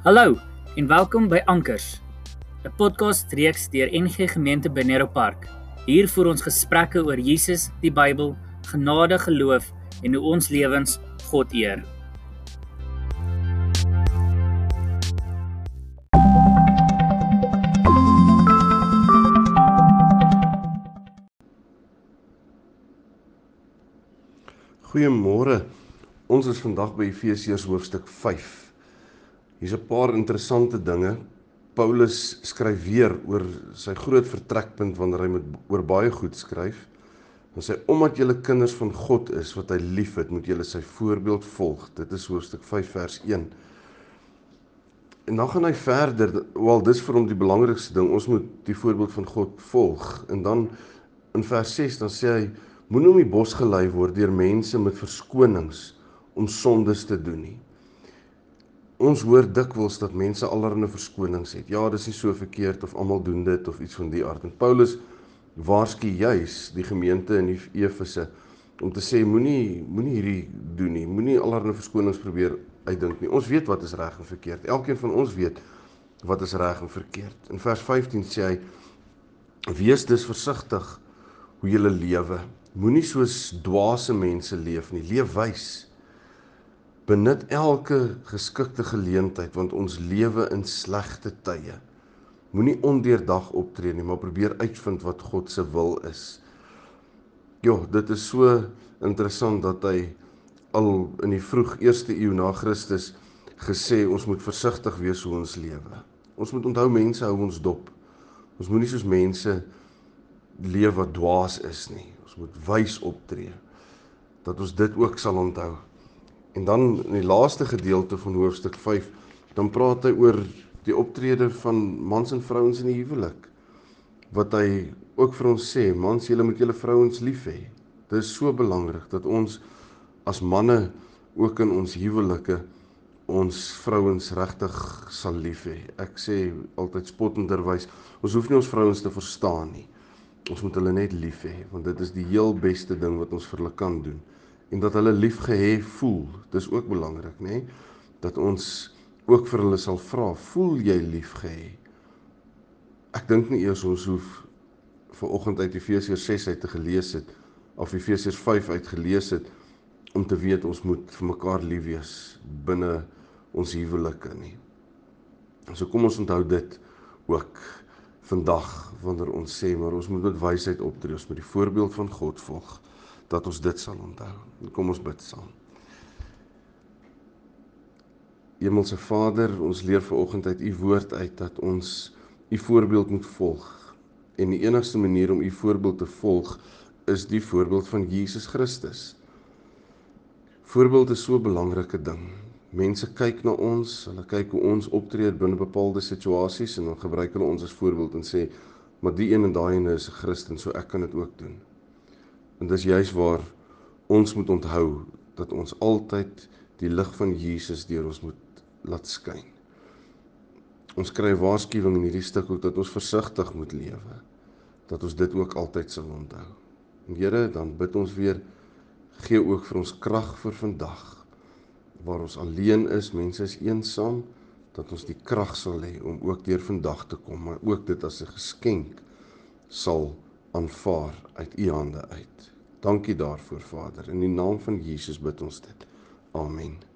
Hallo en welkom by Ankers, 'n podcast reeks deur NG Gemeente Benero Park. Hier voer ons gesprekke oor Jesus, die Bybel, genade, geloof en hoe ons lewens God eer. Goeiemôre. Ons is vandag by Efesiërs hoofstuk 5. Hier's 'n paar interessante dinge. Paulus skryf weer oor sy groot vertrekpunt wanneer hy met oor baie goed skryf. Dan sê omdat julle kinders van God is wat hy liefhet, moet julle sy voorbeeld volg. Dit is hoofstuk 5 vers 1. En dan gaan hy verder, wel dis vir hom die belangrikste ding, ons moet die voorbeeld van God volg. En dan in vers 6 dan sê hy moenie om die bos gelei word deur mense met verskonings om sondes te doen nie. Ons hoor dikwels dat mense allerlei verskonings het. Ja, dis nie so verkeerd of almal doen dit of iets van die aard. En Paulus waarsku juis die gemeente in Efese om te sê moenie moenie hierdie doen nie. Moenie allerlei verskonings probeer uitdink nie. Ons weet wat is reg en verkeerd. Elkeen van ons weet wat is reg en verkeerd. In vers 15 sê hy wees dus versigtig hoe jy lewe Moenie soos dwaase mense leef nie, leef wys. Benut elke geskikte geleentheid want ons lewe in slegte tye. Moenie ondeurdag optree nie, maar probeer uitvind wat God se wil is. Ja, dit is so interessant dat hy al in die vroeg eerste eeu na Christus gesê ons moet versigtig wees hoe ons lewe. Ons moet onthou mense hou ons dop. Ons moenie soos mense leef wat dwaas is nie. Ons moet wys optree dat ons dit ook sal onthou. En dan in die laaste gedeelte van hoofstuk 5, dan praat hy oor die optrede van mans en vrouens in die huwelik. Wat hy ook vir ons sê, mans, julle moet julle vrouens lief hê. Dit is so belangrik dat ons as manne ook in ons huwelike ons vrouens regtig sal lief hê. Ek sê altyd spottenderwys, ons hoef nie ons vrouens te verstaan nie. Ons moet hulle net lief hê want dit is die heel beste ding wat ons vir hulle kan doen. En dat hulle liefgehê voel, dis ook belangrik, nê? Dat ons ook vir hulle sal vra, voel jy liefgehê? Ek dink nie eers ons hoef ver oggend uit Efesiërs 6 uit te gelees het of Efesiërs 5 uit gelees het om te weet ons moet vir mekaar lief wees binne ons huwelike nie. So kom ons onthou dit ook vandag wanneer ons sê maar ons moet met wysheid optree, ons moet die voorbeeld van God volg dat ons dit sal onthou. Kom ons bid saam. Hemelse Vader, ons leer ver oggend uit u woord uit dat ons u voorbeeld moet volg. En die enigste manier om u voorbeeld te volg is die voorbeeld van Jesus Christus. Voorbeeld is so 'n belangrike ding. Mense kyk na ons, hulle kyk hoe ons optree binne bepaalde situasies en dan gebruik hulle ons as voorbeeld en sê, "Maar die een en daai ene is 'n Christen, so ek kan dit ook doen." En dis juis waar ons moet onthou dat ons altyd die lig van Jesus deur ons moet laat skyn. Ons kry waarskuwing in hierdie stuk ook dat ons versigtig moet lewe. Dat ons dit ook altyd sal onthou. En Here, dan bid ons weer gee ook vir ons krag vir vandag waar ons alleen is, mense is eensaam, dat ons die krag sal hê om ook deur vandag te kom, maar ook dit as 'n geskenk sal aanvaar uit u hande uit. Dankie daarvoor Vader. In die naam van Jesus bid ons dit. Amen.